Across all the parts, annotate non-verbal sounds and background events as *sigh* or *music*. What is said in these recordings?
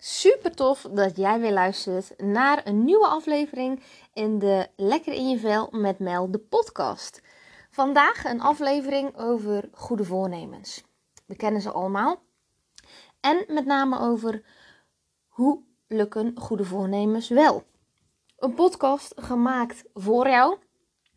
Super tof dat jij weer luistert naar een nieuwe aflevering in de Lekker in je vel met Mel, de podcast. Vandaag een aflevering over goede voornemens. We kennen ze allemaal. En met name over hoe lukken goede voornemens wel. Een podcast gemaakt voor jou,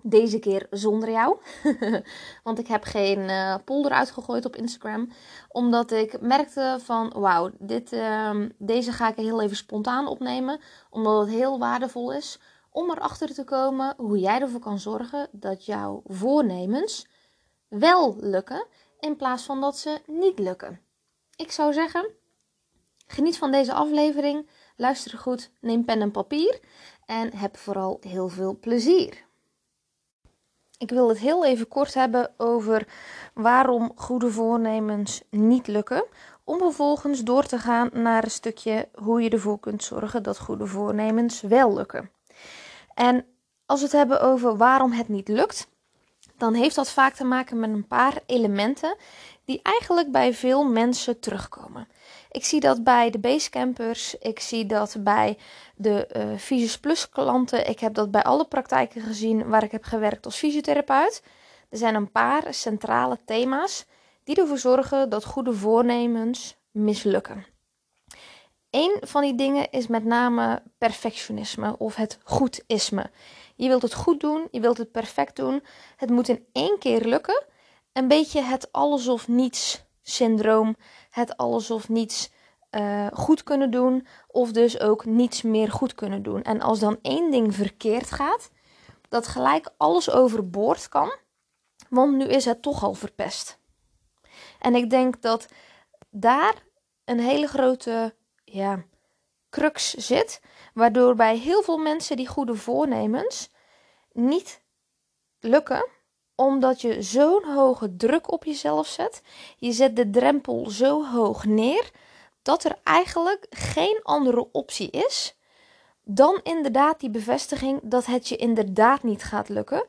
deze keer zonder jou. *laughs* Want ik heb geen uh, polder uitgegooid op Instagram. Omdat ik merkte van wauw, uh, deze ga ik heel even spontaan opnemen. Omdat het heel waardevol is om erachter te komen hoe jij ervoor kan zorgen dat jouw voornemens wel lukken. In plaats van dat ze niet lukken. Ik zou zeggen, geniet van deze aflevering. Luister goed, neem pen en papier. En heb vooral heel veel plezier. Ik wil het heel even kort hebben over waarom goede voornemens niet lukken. Om vervolgens door te gaan naar een stukje hoe je ervoor kunt zorgen dat goede voornemens wel lukken. En als we het hebben over waarom het niet lukt, dan heeft dat vaak te maken met een paar elementen die eigenlijk bij veel mensen terugkomen. Ik zie dat bij de basecampers, ik zie dat bij de uh, Plus klanten, ik heb dat bij alle praktijken gezien waar ik heb gewerkt als fysiotherapeut. Er zijn een paar centrale thema's die ervoor zorgen dat goede voornemens mislukken. Een van die dingen is met name perfectionisme of het goedisme. Je wilt het goed doen, je wilt het perfect doen. Het moet in één keer lukken. Een beetje het alles of niets syndroom. Het alles of niets uh, goed kunnen doen. Of dus ook niets meer goed kunnen doen. En als dan één ding verkeerd gaat, dat gelijk alles overboord kan. Want nu is het toch al verpest. En ik denk dat daar een hele grote ja, crux zit. Waardoor bij heel veel mensen die goede voornemens niet lukken omdat je zo'n hoge druk op jezelf zet. Je zet de drempel zo hoog neer dat er eigenlijk geen andere optie is dan inderdaad die bevestiging dat het je inderdaad niet gaat lukken,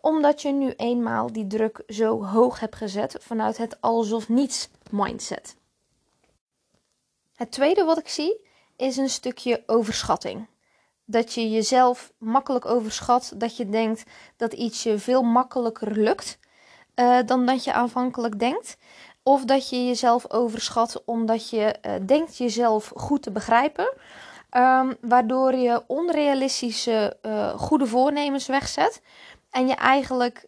omdat je nu eenmaal die druk zo hoog hebt gezet vanuit het alles of niets mindset. Het tweede wat ik zie is een stukje overschatting dat je jezelf makkelijk overschat. Dat je denkt dat iets je veel makkelijker lukt uh, dan dat je aanvankelijk denkt. Of dat je jezelf overschat omdat je uh, denkt jezelf goed te begrijpen. Um, waardoor je onrealistische uh, goede voornemens wegzet. En je eigenlijk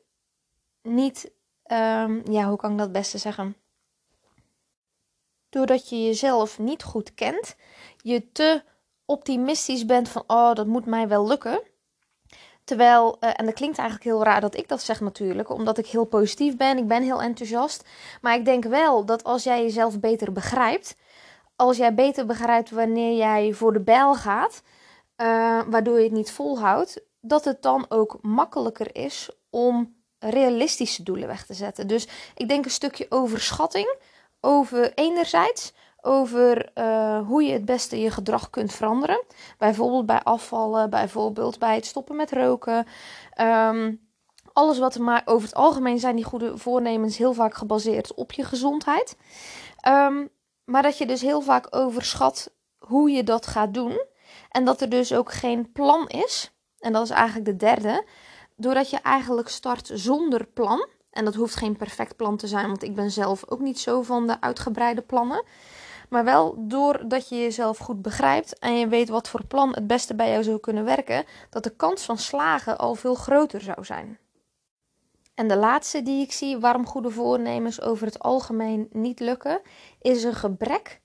niet, um, ja, hoe kan ik dat beste zeggen? Doordat je jezelf niet goed kent, je te optimistisch bent van, oh, dat moet mij wel lukken. Terwijl, uh, en dat klinkt eigenlijk heel raar dat ik dat zeg natuurlijk, omdat ik heel positief ben, ik ben heel enthousiast. Maar ik denk wel dat als jij jezelf beter begrijpt, als jij beter begrijpt wanneer jij voor de bijl gaat, uh, waardoor je het niet volhoudt, dat het dan ook makkelijker is om realistische doelen weg te zetten. Dus ik denk een stukje overschatting over enerzijds, over uh, hoe je het beste je gedrag kunt veranderen. Bijvoorbeeld bij afvallen, bijvoorbeeld bij het stoppen met roken. Um, alles wat er maar over het algemeen zijn die goede voornemens heel vaak gebaseerd op je gezondheid. Um, maar dat je dus heel vaak overschat hoe je dat gaat doen. En dat er dus ook geen plan is. En dat is eigenlijk de derde. Doordat je eigenlijk start zonder plan. En dat hoeft geen perfect plan te zijn, want ik ben zelf ook niet zo van de uitgebreide plannen. Maar wel doordat je jezelf goed begrijpt en je weet wat voor plan het beste bij jou zou kunnen werken, dat de kans van slagen al veel groter zou zijn. En de laatste die ik zie waarom goede voornemens over het algemeen niet lukken, is een gebrek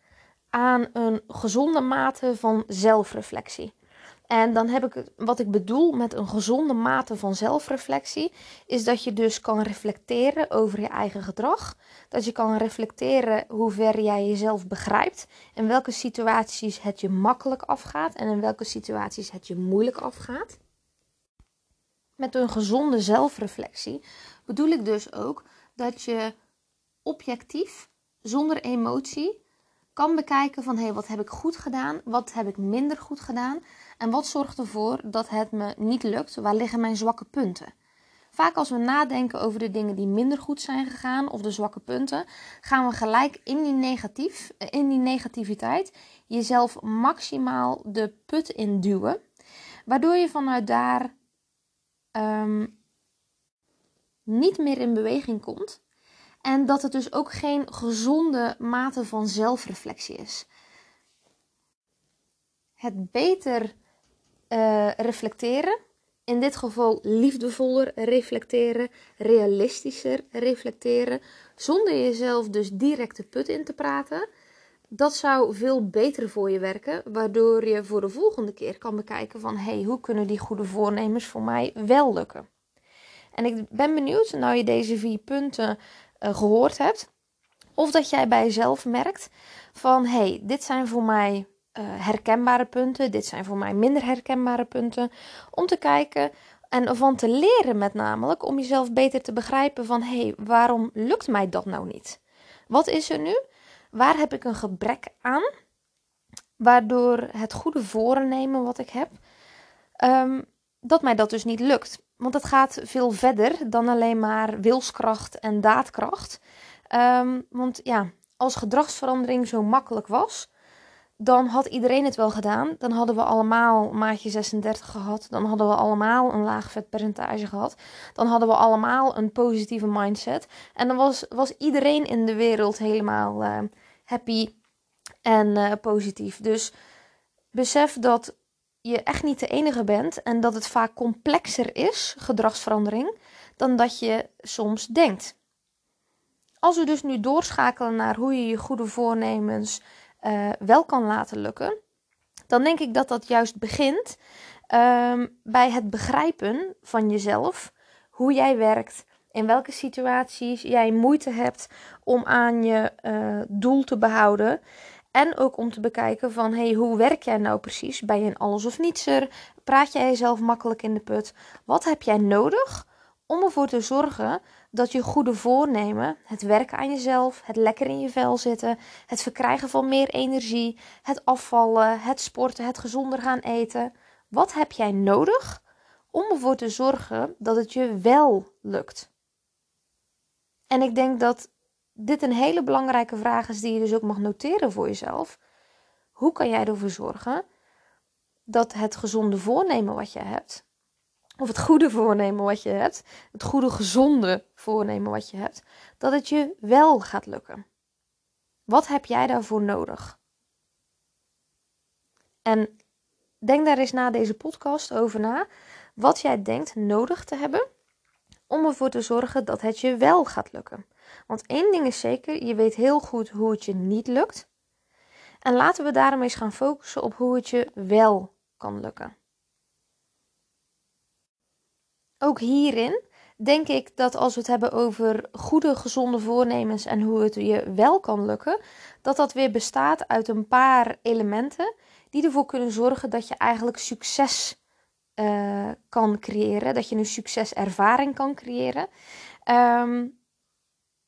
aan een gezonde mate van zelfreflectie. En dan heb ik wat ik bedoel met een gezonde mate van zelfreflectie, is dat je dus kan reflecteren over je eigen gedrag. Dat je kan reflecteren hoe ver jij jezelf begrijpt. In welke situaties het je makkelijk afgaat en in welke situaties het je moeilijk afgaat. Met een gezonde zelfreflectie bedoel ik dus ook dat je objectief, zonder emotie, kan bekijken van hey, wat heb ik goed gedaan, wat heb ik minder goed gedaan en wat zorgt ervoor dat het me niet lukt, waar liggen mijn zwakke punten. Vaak als we nadenken over de dingen die minder goed zijn gegaan of de zwakke punten, gaan we gelijk in die, negatief, in die negativiteit jezelf maximaal de put in duwen. Waardoor je vanuit daar ehm, niet meer in beweging komt. En dat het dus ook geen gezonde mate van zelfreflectie is. Het beter uh, reflecteren, in dit geval liefdevoller reflecteren, realistischer reflecteren, zonder jezelf dus direct de put in te praten. Dat zou veel beter voor je werken, waardoor je voor de volgende keer kan bekijken van hey, hoe kunnen die goede voornemens voor mij wel lukken? En ik ben benieuwd, nou je deze vier punten gehoord hebt, of dat jij bij jezelf merkt van hey, dit zijn voor mij uh, herkenbare punten, dit zijn voor mij minder herkenbare punten, om te kijken en van te leren met namelijk om jezelf beter te begrijpen van hé, hey, waarom lukt mij dat nou niet? Wat is er nu? Waar heb ik een gebrek aan? Waardoor het goede voornemen wat ik heb, um, dat mij dat dus niet lukt. Want het gaat veel verder dan alleen maar wilskracht en daadkracht. Um, want ja, als gedragsverandering zo makkelijk was, dan had iedereen het wel gedaan. Dan hadden we allemaal maatje 36 gehad. Dan hadden we allemaal een laag vetpercentage gehad. Dan hadden we allemaal een positieve mindset. En dan was, was iedereen in de wereld helemaal uh, happy en uh, positief. Dus besef dat je echt niet de enige bent en dat het vaak complexer is, gedragsverandering, dan dat je soms denkt. Als we dus nu doorschakelen naar hoe je je goede voornemens uh, wel kan laten lukken, dan denk ik dat dat juist begint um, bij het begrijpen van jezelf, hoe jij werkt, in welke situaties jij moeite hebt om aan je uh, doel te behouden. En ook om te bekijken van, hey, hoe werk jij nou precies? Ben je een alles of nietser? Praat jij jezelf makkelijk in de put? Wat heb jij nodig om ervoor te zorgen dat je goede voornemen, het werken aan jezelf, het lekker in je vel zitten, het verkrijgen van meer energie, het afvallen, het sporten, het gezonder gaan eten. Wat heb jij nodig om ervoor te zorgen dat het je wel lukt? En ik denk dat dit een hele belangrijke vraag is die je dus ook mag noteren voor jezelf. Hoe kan jij ervoor zorgen dat het gezonde voornemen wat je hebt, of het goede voornemen wat je hebt, het goede gezonde voornemen wat je hebt, dat het je wel gaat lukken. Wat heb jij daarvoor nodig? En denk daar eens na deze podcast over na, wat jij denkt nodig te hebben om ervoor te zorgen dat het je wel gaat lukken. Want één ding is zeker, je weet heel goed hoe het je niet lukt. En laten we daarom eens gaan focussen op hoe het je wel kan lukken. Ook hierin denk ik dat als we het hebben over goede, gezonde voornemens en hoe het je wel kan lukken, dat dat weer bestaat uit een paar elementen die ervoor kunnen zorgen dat je eigenlijk succes uh, kan creëren, dat je een succeservaring kan creëren. Um,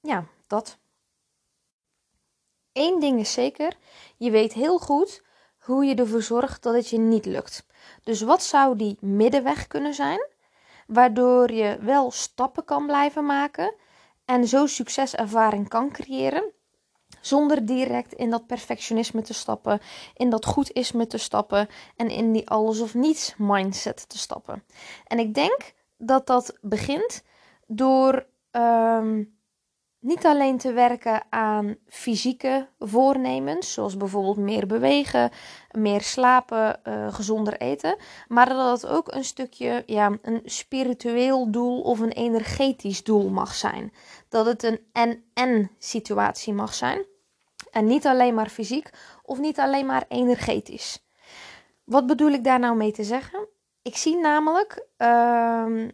ja, dat. Eén ding is zeker, je weet heel goed hoe je ervoor zorgt dat het je niet lukt. Dus wat zou die middenweg kunnen zijn? waardoor je wel stappen kan blijven maken en zo succeservaring kan creëren. Zonder direct in dat perfectionisme te stappen, in dat goed is me te stappen en in die alles of niets mindset te stappen. En ik denk dat dat begint door um, niet alleen te werken aan fysieke voornemens, zoals bijvoorbeeld meer bewegen, meer slapen, uh, gezonder eten, maar dat het ook een stukje ja, een spiritueel doel of een energetisch doel mag zijn. Dat het een en-en situatie mag zijn. En niet alleen maar fysiek of niet alleen maar energetisch. Wat bedoel ik daar nou mee te zeggen? Ik zie namelijk uh, uh,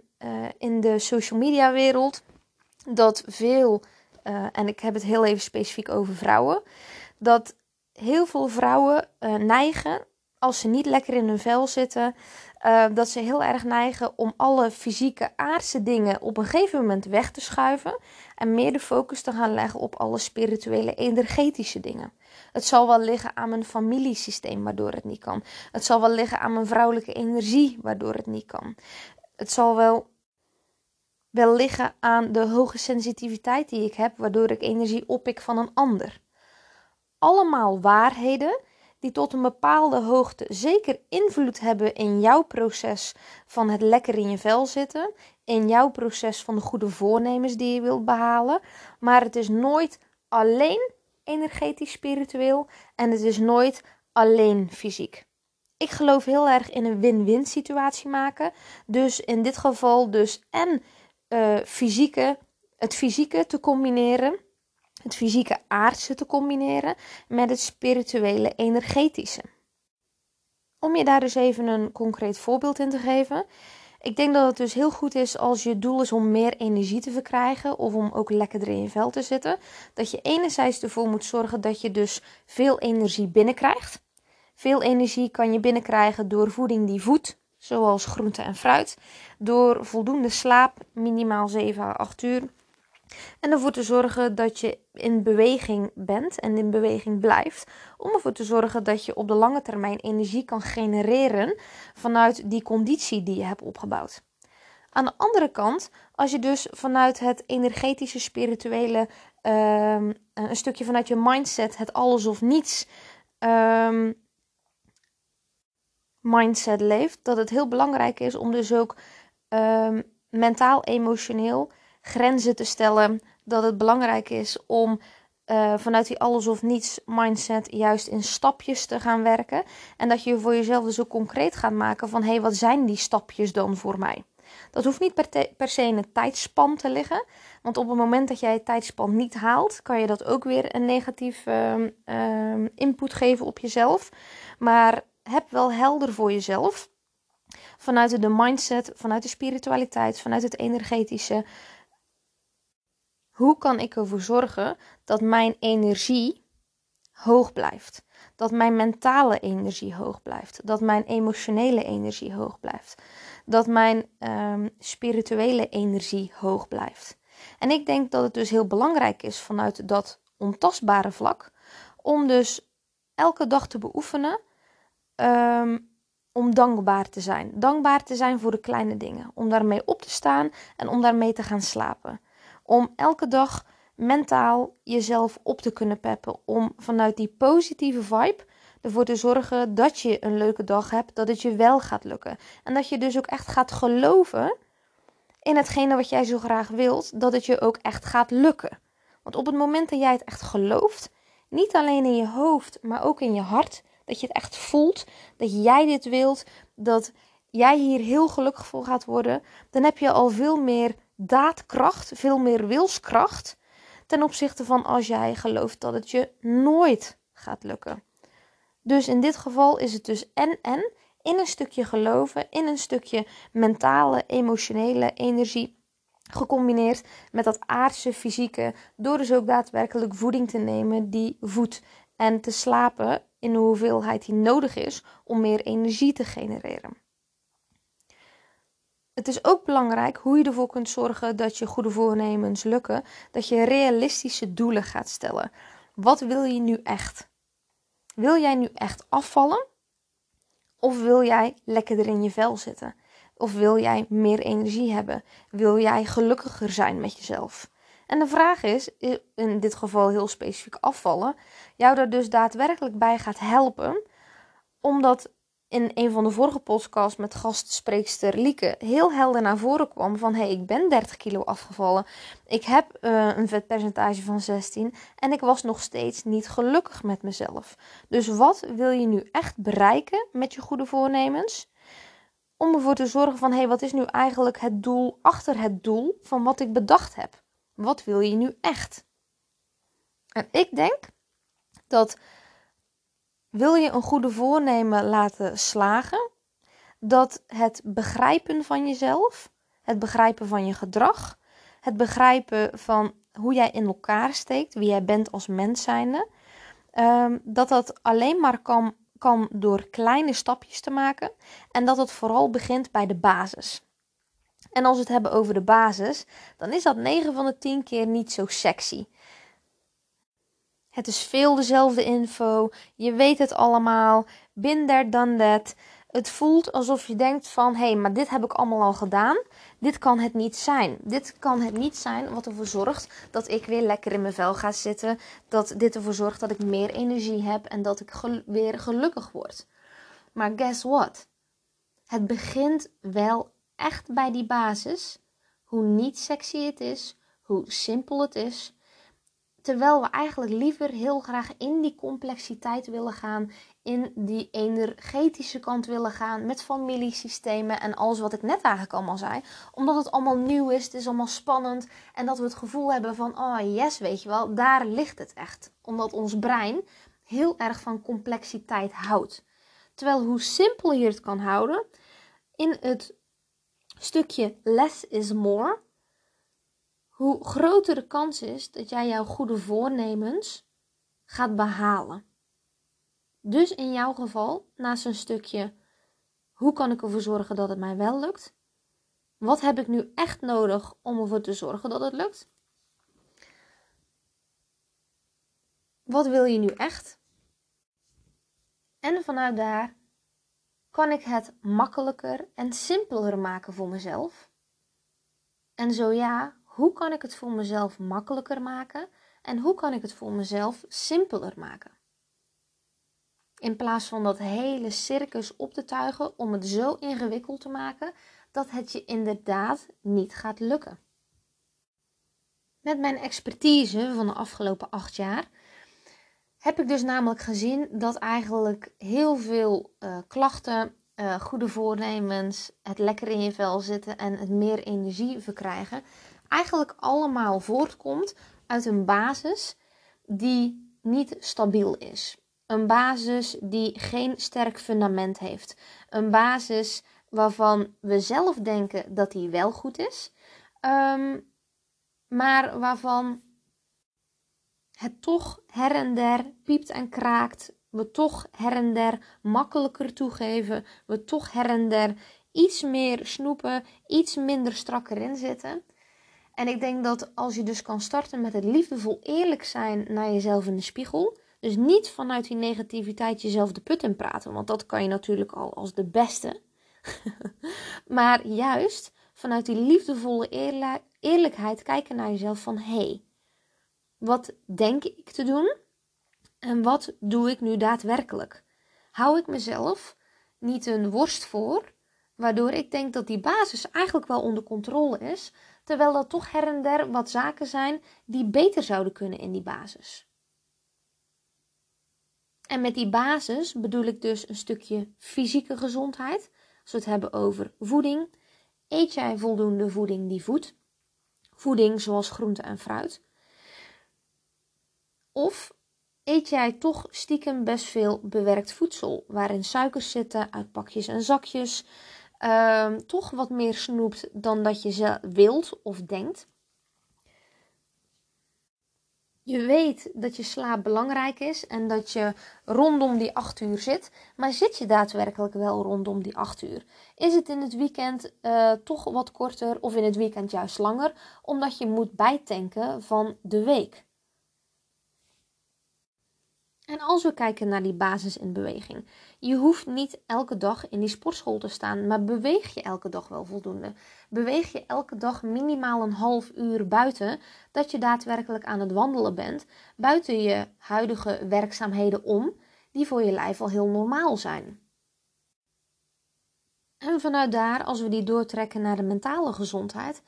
in de social media wereld dat veel uh, en ik heb het heel even specifiek over vrouwen, dat heel veel vrouwen uh, neigen, als ze niet lekker in hun vel zitten, uh, dat ze heel erg neigen om alle fysieke aardse dingen op een gegeven moment weg te schuiven en meer de focus te gaan leggen op alle spirituele, energetische dingen. Het zal wel liggen aan mijn familiesysteem waardoor het niet kan. Het zal wel liggen aan mijn vrouwelijke energie waardoor het niet kan. Het zal wel wel liggen aan de hoge sensitiviteit die ik heb, waardoor ik energie oppik van een ander. Allemaal waarheden die tot een bepaalde hoogte zeker invloed hebben in jouw proces van het lekker in je vel zitten, in jouw proces van de goede voornemens die je wilt behalen, maar het is nooit alleen energetisch spiritueel en het is nooit alleen fysiek. Ik geloof heel erg in een win-win situatie maken. Dus in dit geval dus en uh, fysieke, het fysieke te combineren, het fysieke aardse te combineren met het spirituele energetische. Om je daar dus even een concreet voorbeeld in te geven. Ik denk dat het dus heel goed is als je doel is om meer energie te verkrijgen of om ook lekkerder in je vel te zitten. Dat je enerzijds ervoor moet zorgen dat je dus veel energie binnenkrijgt. Veel energie kan je binnenkrijgen door voeding die voedt, zoals groente en fruit. Door voldoende slaap, minimaal 7 à 8 uur. En ervoor te zorgen dat je in beweging bent en in beweging blijft. Om ervoor te zorgen dat je op de lange termijn energie kan genereren vanuit die conditie die je hebt opgebouwd. Aan de andere kant, als je dus vanuit het energetische, spirituele, um, een stukje vanuit je mindset, het alles of niets um, mindset leeft, dat het heel belangrijk is om dus ook um, mentaal, emotioneel grenzen te stellen. Dat het belangrijk is om uh, vanuit die alles of niets mindset juist in stapjes te gaan werken. En dat je voor jezelf dus ook concreet gaat maken van hé, hey, wat zijn die stapjes dan voor mij? Dat hoeft niet per, se in een tijdspan te liggen. Want op het moment dat jij tijdspan niet haalt, kan je dat ook weer een negatief uh, uh, input geven op jezelf. Maar heb wel helder voor jezelf. Vanuit de mindset, vanuit de spiritualiteit, vanuit het energetische. Hoe kan ik ervoor zorgen dat mijn energie hoog blijft? Dat mijn mentale energie hoog blijft. Dat mijn emotionele energie hoog blijft. Dat mijn um, spirituele energie hoog blijft. En ik denk dat het dus heel belangrijk is vanuit dat ontastbare vlak. Om dus elke dag te beoefenen um, om dankbaar te zijn. Dankbaar te zijn voor de kleine dingen. Om daarmee op te staan en om daarmee te gaan slapen. Om elke dag mentaal jezelf op te kunnen peppen. Om vanuit die positieve vibe ervoor te zorgen dat je een leuke dag hebt. Dat het je wel gaat lukken. En dat je dus ook echt gaat geloven in hetgene wat jij zo graag wilt. Dat het je ook echt gaat lukken. Want op het moment dat jij het echt gelooft, niet alleen in je hoofd, maar ook in je hart, dat je het echt voelt, dat jij dit wilt, dat jij hier heel gelukkig voor gaat worden, dan heb je al veel meer daadkracht, veel meer wilskracht ten opzichte van als jij gelooft dat het je nooit gaat lukken. Dus in dit geval is het dus en en in een stukje geloven, in een stukje mentale, emotionele energie gecombineerd met dat aardse, fysieke, door dus ook daadwerkelijk voeding te nemen die voedt en te slapen in de hoeveelheid die nodig is om meer energie te genereren. Het is ook belangrijk hoe je ervoor kunt zorgen dat je goede voornemens lukken, dat je realistische doelen gaat stellen. Wat wil je nu echt? Wil jij nu echt afvallen? Of wil jij lekkerder in je vel zitten? Of wil jij meer energie hebben? Wil jij gelukkiger zijn met jezelf? En de vraag is, in dit geval heel specifiek afvallen, jou er dus daadwerkelijk bij gaat helpen, omdat in een van de vorige podcasts met gastspreekster Lieke heel helder naar voren kwam van hé, hey, ik ben 30 kilo afgevallen. Ik heb uh, een vetpercentage van 16 en ik was nog steeds niet gelukkig met mezelf. Dus wat wil je nu echt bereiken met je goede voornemens? Om ervoor te zorgen van hé, hey, wat is nu eigenlijk het doel achter het doel van wat ik bedacht heb? Wat wil je nu echt? En ik denk dat wil je een goede voornemen laten slagen, dat het begrijpen van jezelf, het begrijpen van je gedrag, het begrijpen van hoe jij in elkaar steekt, wie jij bent als mens zijnde, um, dat dat alleen maar kan, kan door kleine stapjes te maken en dat het vooral begint bij de basis. En als we het hebben over de basis, dan is dat 9 van de 10 keer niet zo sexy. Het is veel dezelfde info. Je weet het allemaal. Bin there, done that. Het voelt alsof je denkt van, hé, hey, maar dit heb ik allemaal al gedaan. Dit kan het niet zijn. Dit kan het niet zijn wat ervoor zorgt dat ik weer lekker in mijn vel ga zitten. Dat dit ervoor zorgt dat ik meer energie heb en dat ik weer gelukkig word. Maar guess what? Het begint wel echt bij die basis. Hoe niet sexy het is, hoe simpel het is. Terwijl we eigenlijk liever heel graag in die complexiteit willen gaan, in die energetische kant willen gaan met familiesystemen en alles wat ik net eigenlijk allemaal zei. Omdat het allemaal nieuw is, het is allemaal spannend en dat we het gevoel hebben van, oh yes, weet je wel, daar ligt het echt. Omdat ons brein heel erg van complexiteit houdt. Terwijl hoe simpeler je het kan houden, in het stukje less is more, hoe groter de kans is dat jij jouw goede voornemens gaat behalen. Dus in jouw geval, naast een stukje hoe kan ik ervoor zorgen dat het mij wel lukt? Wat heb ik nu echt nodig om ervoor te zorgen dat het lukt? Wat wil je nu echt? En vanuit daar kan ik het makkelijker en simpeler maken voor mezelf? En zo ja, hoe kan ik het voor mezelf makkelijker maken en hoe kan ik het voor mezelf simpeler maken? In plaats van dat hele circus op te tuigen om het zo ingewikkeld te maken dat het je inderdaad niet gaat lukken. Met mijn expertise van de afgelopen acht jaar heb ik dus namelijk gezien dat eigenlijk heel veel uh, klachten, uh, goede voornemens, het lekker in je vel zitten en het meer energie verkrijgen, eigenlijk allemaal voortkomt uit een basis die niet stabiel is. Een basis die geen sterk fundament heeft. Een basis waarvan we zelf denken dat die wel goed is, um, maar waarvan het toch her en der piept en kraakt. We toch her en der makkelijker toegeven. We toch her en der iets meer snoepen, iets minder strak erin zitten. En ik denk dat als je dus kan starten met het liefdevol eerlijk zijn naar jezelf in de spiegel. Dus niet vanuit die negativiteit jezelf de put in praten, want dat kan je natuurlijk al als de beste. *laughs* maar juist vanuit die liefdevolle eerlijkheid kijken naar jezelf van hé, hey, wat denk ik te doen en wat doe ik nu daadwerkelijk? Hou ik mezelf niet een worst voor, waardoor ik denk dat die basis eigenlijk wel onder controle is, terwijl dat toch her en der wat zaken zijn die beter zouden kunnen in die basis. En met die basis bedoel ik dus een stukje fysieke gezondheid. Als we het hebben over voeding, eet jij voldoende voeding die voedt? Voeding zoals groente en fruit. Of eet jij toch stiekem best veel bewerkt voedsel, waarin suikers zitten uit pakjes en zakjes, uh, toch wat meer snoept dan dat je wilt of denkt. Je weet dat je slaap belangrijk is en dat je rondom die 8 uur zit, maar zit je daadwerkelijk wel rondom die 8 uur? Is het in het weekend uh, toch wat korter of in het weekend juist langer, omdat je moet bijtanken van de week? En als we kijken naar die basis in beweging. Je hoeft niet elke dag in die sportschool te staan, maar beweeg je elke dag wel voldoende? Beweeg je elke dag minimaal een half uur buiten, dat je daadwerkelijk aan het wandelen bent, buiten je huidige werkzaamheden om, die voor je lijf al heel normaal zijn? En vanuit daar, als we die doortrekken naar de mentale gezondheid,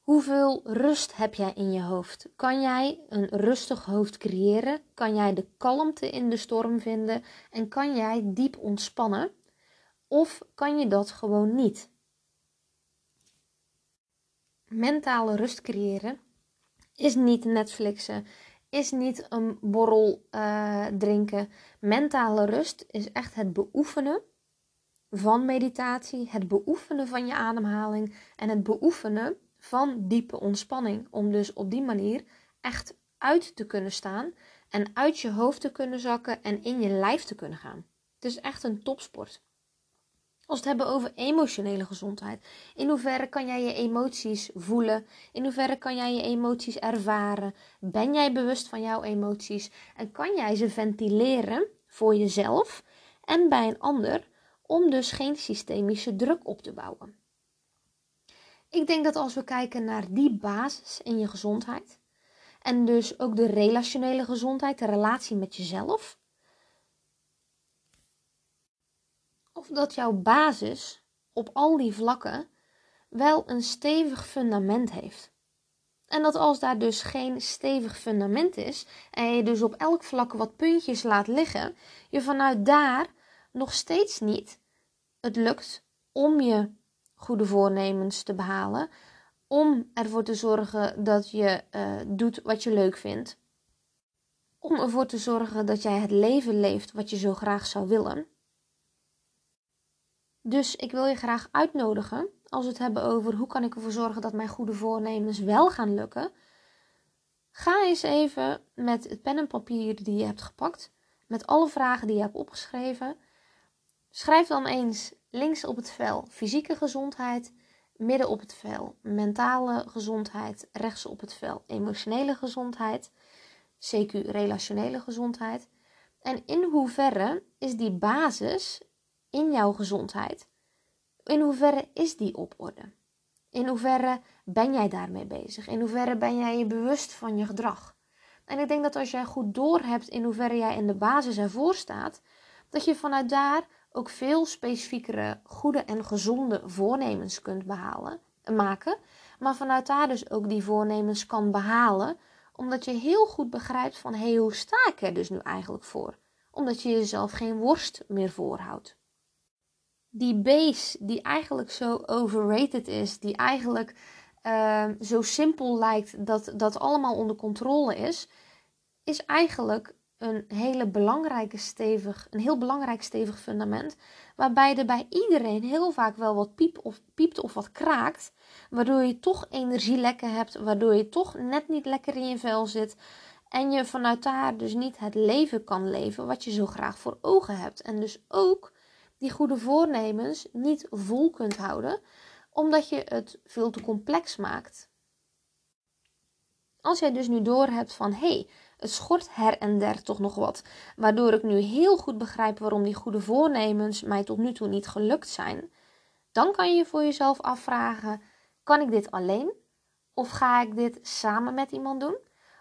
Hoeveel rust heb jij in je hoofd? Kan jij een rustig hoofd creëren? Kan jij de kalmte in de storm vinden? En kan jij diep ontspannen? Of kan je dat gewoon niet? Mentale rust creëren is niet Netflixen, is niet een borrel uh, drinken. Mentale rust is echt het beoefenen van meditatie, het beoefenen van je ademhaling en het beoefenen van diepe ontspanning. Om dus op die manier echt uit te kunnen staan en uit je hoofd te kunnen zakken en in je lijf te kunnen gaan. Het is echt een topsport. Als we het hebben over emotionele gezondheid. In hoeverre kan jij je emoties voelen? In hoeverre kan jij je emoties ervaren? Ben jij bewust van jouw emoties? En kan jij ze ventileren voor jezelf en bij een ander om dus geen systemische druk op te bouwen. Ik denk dat als we kijken naar die basis in je gezondheid, en dus ook de relationele gezondheid, de relatie met jezelf, of dat jouw basis op al die vlakken wel een stevig fundament heeft. En dat als daar dus geen stevig fundament is en je dus op elk vlak wat puntjes laat liggen, je vanuit daar nog steeds niet het lukt om je goede voornemens te behalen, om ervoor te zorgen dat je uh, doet wat je leuk vindt, om ervoor te zorgen dat jij het leven leeft wat je zo graag zou willen. Dus ik wil je graag uitnodigen, als we het hebben over hoe kan ik ervoor zorgen dat mijn goede voornemens wel gaan lukken. Ga eens even met het pen en papier die je hebt gepakt, met alle vragen die je hebt opgeschreven. Schrijf dan eens links op het vel fysieke gezondheid, midden op het vel mentale gezondheid, rechts op het vel emotionele gezondheid, CQ relationele gezondheid. En in hoeverre is die basis in jouw gezondheid, in hoeverre is die op orde? In hoeverre ben jij daarmee bezig? In hoeverre ben jij je bewust van je gedrag? En ik denk dat als jij goed doorhebt in hoeverre jij in de basis ervoor staat, dat je vanuit daar ook veel specifiekere, goede en gezonde voornemens kunt behalen, maken. Maar vanuit daar dus ook die voornemens kan behalen, omdat je heel goed begrijpt van hé, hey, hoe sta ik er dus nu eigenlijk voor? Omdat je jezelf geen worst meer voorhoudt die base die eigenlijk zo overrated is, die eigenlijk uh, zo simpel lijkt dat dat allemaal onder controle is, is eigenlijk een hele belangrijke stevig, een heel belangrijk stevig fundament, waarbij er bij iedereen heel vaak wel wat piep of, piept of wat kraakt, waardoor je toch energielekken hebt, waardoor je toch net niet lekker in je vel zit en je vanuit daar dus niet het leven kan leven wat je zo graag voor ogen hebt. En dus ook die goede voornemens niet vol kunt houden, omdat je het veel te complex maakt. Als jij dus nu doorhebt van hé, hey, het schort her en der toch nog wat, waardoor ik nu heel goed begrijp waarom die goede voornemens mij tot nu toe niet gelukt zijn, dan kan je voor jezelf afvragen: kan ik dit alleen? Of ga ik dit samen met iemand doen?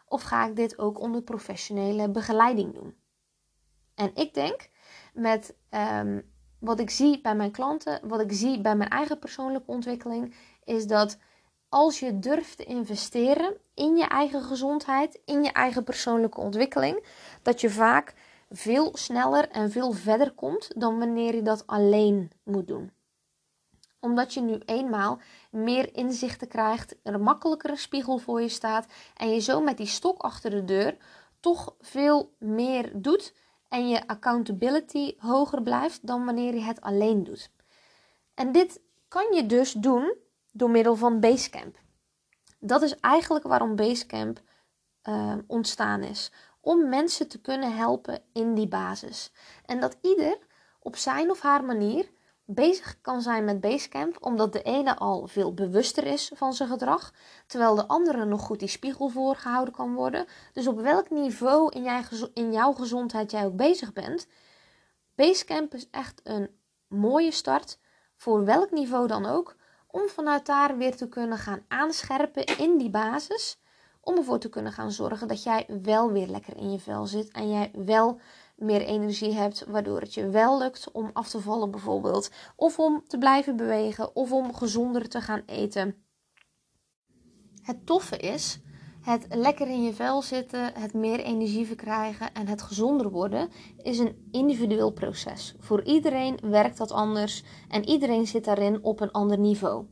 Of ga ik dit ook onder professionele begeleiding doen? En ik denk met um, wat ik zie bij mijn klanten, wat ik zie bij mijn eigen persoonlijke ontwikkeling, is dat als je durft te investeren in je eigen gezondheid, in je eigen persoonlijke ontwikkeling, dat je vaak veel sneller en veel verder komt dan wanneer je dat alleen moet doen. Omdat je nu eenmaal meer inzichten krijgt, een makkelijkere spiegel voor je staat en je zo met die stok achter de deur toch veel meer doet en je accountability hoger blijft dan wanneer je het alleen doet. En dit kan je dus doen door middel van Basecamp. Dat is eigenlijk waarom Basecamp uh, ontstaan is. Om mensen te kunnen helpen in die basis. En dat ieder op zijn of haar manier bezig kan zijn met Basecamp, omdat de ene al veel bewuster is van zijn gedrag, terwijl de andere nog goed die spiegel voorgehouden kan worden. Dus op welk niveau in, jij, in jouw gezondheid jij ook bezig bent, Basecamp is echt een mooie start voor welk niveau dan ook, om vanuit daar weer te kunnen gaan aanscherpen in die basis, om ervoor te kunnen gaan zorgen dat jij wel weer lekker in je vel zit en jij wel meer energie hebt, waardoor het je wel lukt om af te vallen bijvoorbeeld, of om te blijven bewegen, of om gezonder te gaan eten. Het toffe is, het lekker in je vel zitten, het meer energie verkrijgen en het gezonder worden is een individueel proces. Voor iedereen werkt dat anders en iedereen zit daarin op een ander niveau.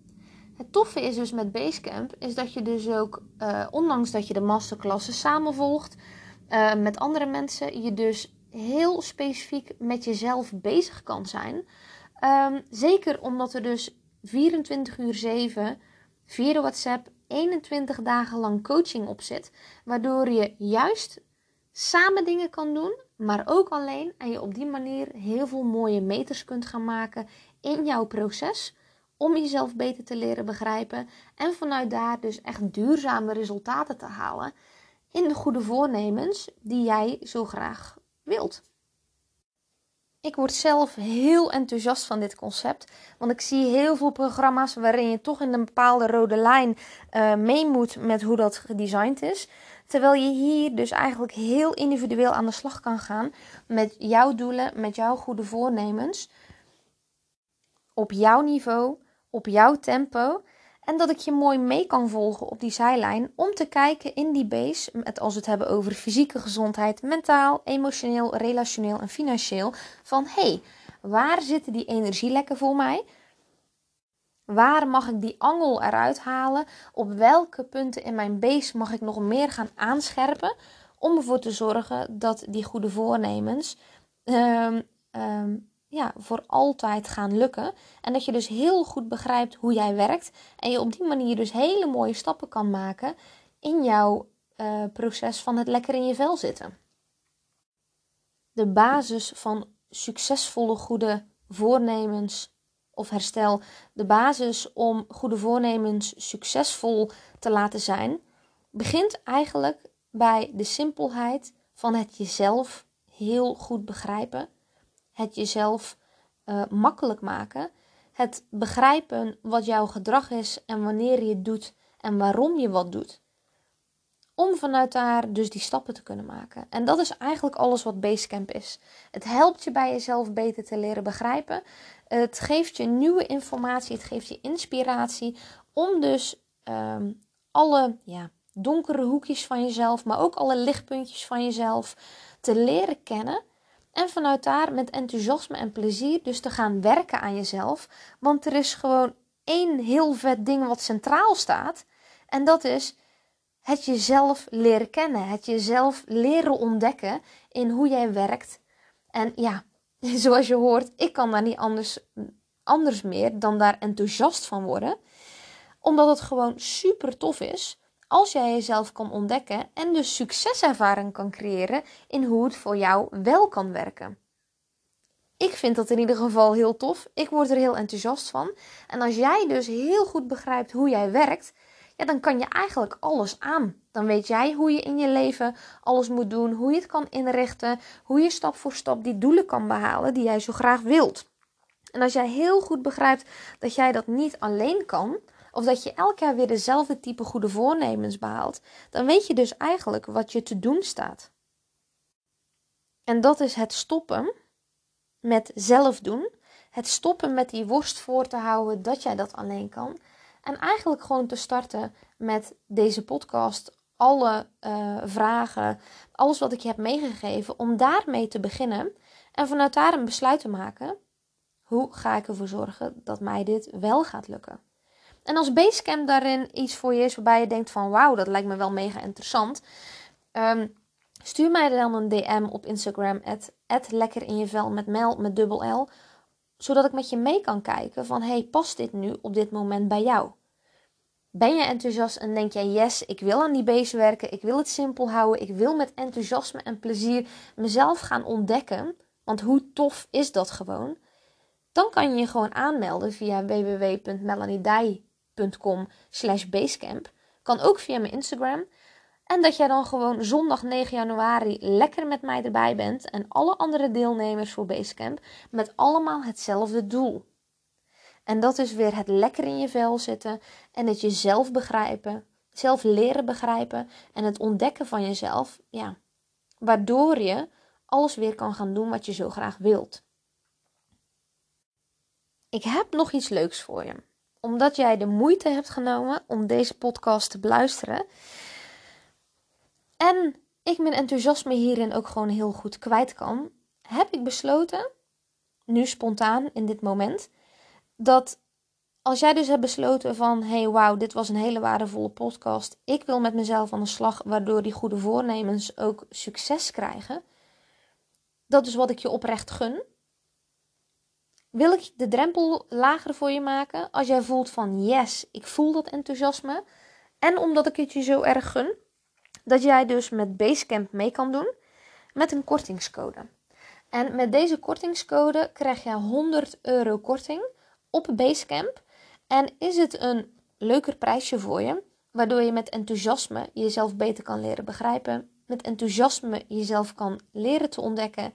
Het toffe is dus met Basecamp, is dat je dus ook, uh, ondanks dat je de masterklassen samenvolgt uh, met andere mensen, je dus heel specifiek met jezelf bezig kan zijn. Um, zeker omdat er dus 24 uur 7 via de WhatsApp 21 dagen lang coaching op zit. Waardoor je juist samen dingen kan doen, maar ook alleen. En je op die manier heel veel mooie meters kunt gaan maken in jouw proces. Om jezelf beter te leren begrijpen. En vanuit daar dus echt duurzame resultaten te halen. In de goede voornemens die jij zo graag wilt. Ik word zelf heel enthousiast van dit concept. Want ik zie heel veel programma's waarin je toch in een bepaalde rode lijn uh, mee moet met hoe dat gedesigned is. Terwijl je hier dus eigenlijk heel individueel aan de slag kan gaan met jouw doelen, met jouw goede voornemens. Op jouw niveau, op jouw tempo. En dat ik je mooi mee kan volgen op die zijlijn om te kijken in die base, met als we het hebben over fysieke gezondheid, mentaal, emotioneel, relationeel en financieel, van hé, hey, waar zitten die energielekken voor mij? Waar mag ik die angel eruit halen? Op welke punten in mijn base mag ik nog meer gaan aanscherpen om ervoor te zorgen dat die goede voornemens um, um, ja, voor altijd gaan lukken. En dat je dus heel goed begrijpt hoe jij werkt. En je op die manier dus hele mooie stappen kan maken in jouw uh, proces van het lekker in je vel zitten. De basis van succesvolle goede voornemens of herstel, de basis om goede voornemens succesvol te laten zijn, begint eigenlijk bij de simpelheid van het jezelf heel goed begrijpen het jezelf uh, makkelijk maken. Het begrijpen wat jouw gedrag is en wanneer je het doet en waarom je wat doet. Om vanuit daar dus die stappen te kunnen maken. En dat is eigenlijk alles wat Basecamp is. Het helpt je bij jezelf beter te leren begrijpen. Het geeft je nieuwe informatie, het geeft je inspiratie om dus um, alle ja, donkere hoekjes van jezelf, maar ook alle lichtpuntjes van jezelf te leren kennen en vanuit daar met enthousiasme en plezier dus te gaan werken aan jezelf. Want er is gewoon één heel vet ding wat centraal staat. En dat is het jezelf leren kennen. Het jezelf leren ontdekken in hoe jij werkt. En ja, *laughs* zoals je hoort, ik kan daar niet anders, anders meer dan daar enthousiast van worden. Omdat het gewoon super tof is als jij jezelf kan ontdekken en dus succeservaring kan creëren in hoe het voor jou wel kan werken. Ik vind dat in ieder geval heel tof. Ik word er heel enthousiast van. En als jij dus heel goed begrijpt hoe jij werkt, ja, dan kan je eigenlijk alles aan. Dan weet jij hoe je in je leven alles moet doen, hoe je het kan inrichten, hoe je stap voor stap die doelen kan behalen die jij zo graag wilt. En als jij heel goed begrijpt dat jij dat niet alleen kan, of dat je elk jaar weer dezelfde type goede voornemens behaalt, dan weet je dus eigenlijk wat je te doen staat. En dat is het stoppen met zelf doen. Het stoppen met die worst voor te houden dat jij dat alleen kan. En eigenlijk gewoon te starten met deze podcast. Alle uh, vragen, alles wat ik je heb meegegeven, om daarmee te beginnen. En vanuit daar een besluit te maken. Hoe ga ik ervoor zorgen dat mij dit wel gaat lukken? En als Basecamp daarin iets voor je is waarbij je denkt van wauw, dat lijkt me wel mega interessant. Um, stuur mij dan een DM op Instagram, at, lekker in je vel met mel met dubbel L. Zodat ik met je mee kan kijken van hey, past dit nu op dit moment bij jou? Ben je enthousiast en denk jij, yes, ik wil aan die base werken, ik wil het simpel houden, ik wil met enthousiasme en plezier mezelf gaan ontdekken, want hoe tof is dat gewoon? Dan kan je je gewoon aanmelden via www.melaniedij.com slash basecamp. Kan ook via mijn Instagram. En dat jij dan gewoon zondag 9 januari lekker met mij erbij bent. En alle andere deelnemers voor Basecamp met allemaal hetzelfde doel. En dat is weer het lekker in je vel zitten en het jezelf begrijpen, zelf leren begrijpen en het ontdekken van jezelf. Ja, waardoor je alles weer kan gaan doen wat je zo graag wilt. Ik heb nog iets leuks voor je omdat jij de moeite hebt genomen om deze podcast te beluisteren. En ik mijn enthousiasme hierin ook gewoon heel goed kwijt kan, heb ik besloten, nu spontaan in dit moment, dat als jij dus hebt besloten van hey wauw, dit was een hele waardevolle podcast. Ik wil met mezelf aan de slag, waardoor die goede voornemens ook succes krijgen. Dat is wat ik je oprecht gun wil ik de drempel lager voor je maken als jij voelt van yes, ik voel dat enthousiasme. En omdat ik het je zo erg gun, dat jij dus met Basecamp mee kan doen met een kortingscode. En met deze kortingscode krijg je 100 euro korting op Basecamp. En is het een leuker prijsje voor je, waardoor je met enthousiasme jezelf beter kan leren begrijpen, met enthousiasme jezelf kan leren te ontdekken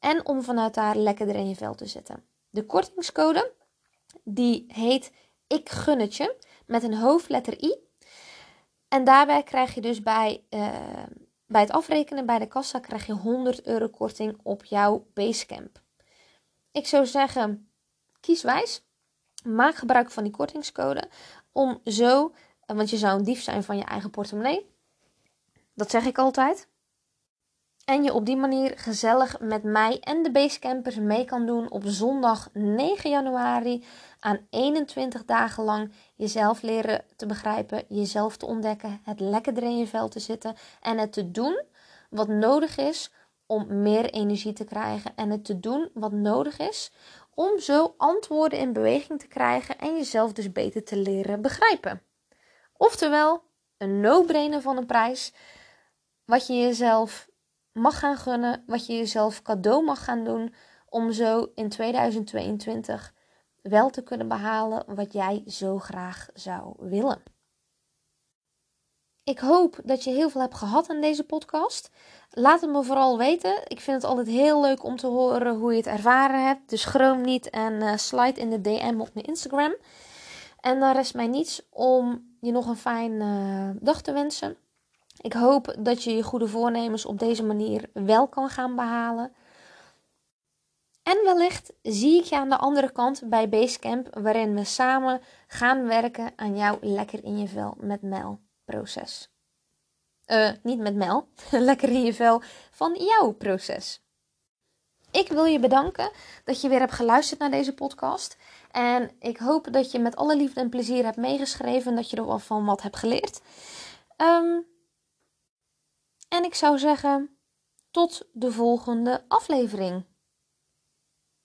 en om vanuit daar lekkerder in je vel te zitten. De kortingscode die heet Ik gun met een hoofdletter I. En daarbij krijg je dus bij, uh, bij het afrekenen bij de kassa krijg je 100 euro korting op jouw Basecamp. Ik zou zeggen, kies wijs. Maak gebruik van die kortingscode om zo, want je zou een dief zijn van je eigen portemonnee. Dat zeg ik altijd. En je op die manier gezellig met mij en de Basecampers mee kan doen op zondag 9 januari aan 21 dagen lang jezelf leren te begrijpen, jezelf te ontdekken, het lekker in je vel te zitten en het te doen wat nodig is om meer energie te krijgen en het te doen wat nodig is om zo antwoorden in beweging te krijgen en jezelf dus beter te leren begrijpen. Oftewel, een no-brainer van een prijs wat je jezelf mag gaan gunnen, wat je jezelf cadeau mag gaan doen om zo in 2022 wel te kunnen behalen wat jij zo graag zou willen. Ik hoop dat je heel veel hebt gehad aan deze podcast. Laat het me vooral weten. Ik vind het altijd heel leuk om te horen hoe je het ervaren hebt. Dus schroom niet en uh, slide in de DM op mijn Instagram. En dan rest mij niets om je nog een fijne uh, dag te wensen. Ik hoop dat je je goede voornemens op deze manier wel kan gaan behalen. En wellicht zie ik je aan de andere kant bij Basecamp, waarin we samen gaan werken aan jouw lekker in je vel met Mel proces. Uh, niet met Mel, *laughs* lekker in je vel van jouw proces. Ik wil je bedanken dat je weer hebt geluisterd naar deze podcast. En ik hoop dat je met alle liefde en plezier hebt meegeschreven en dat je er wel van wat hebt geleerd. Um, en ik zou zeggen, tot de volgende aflevering.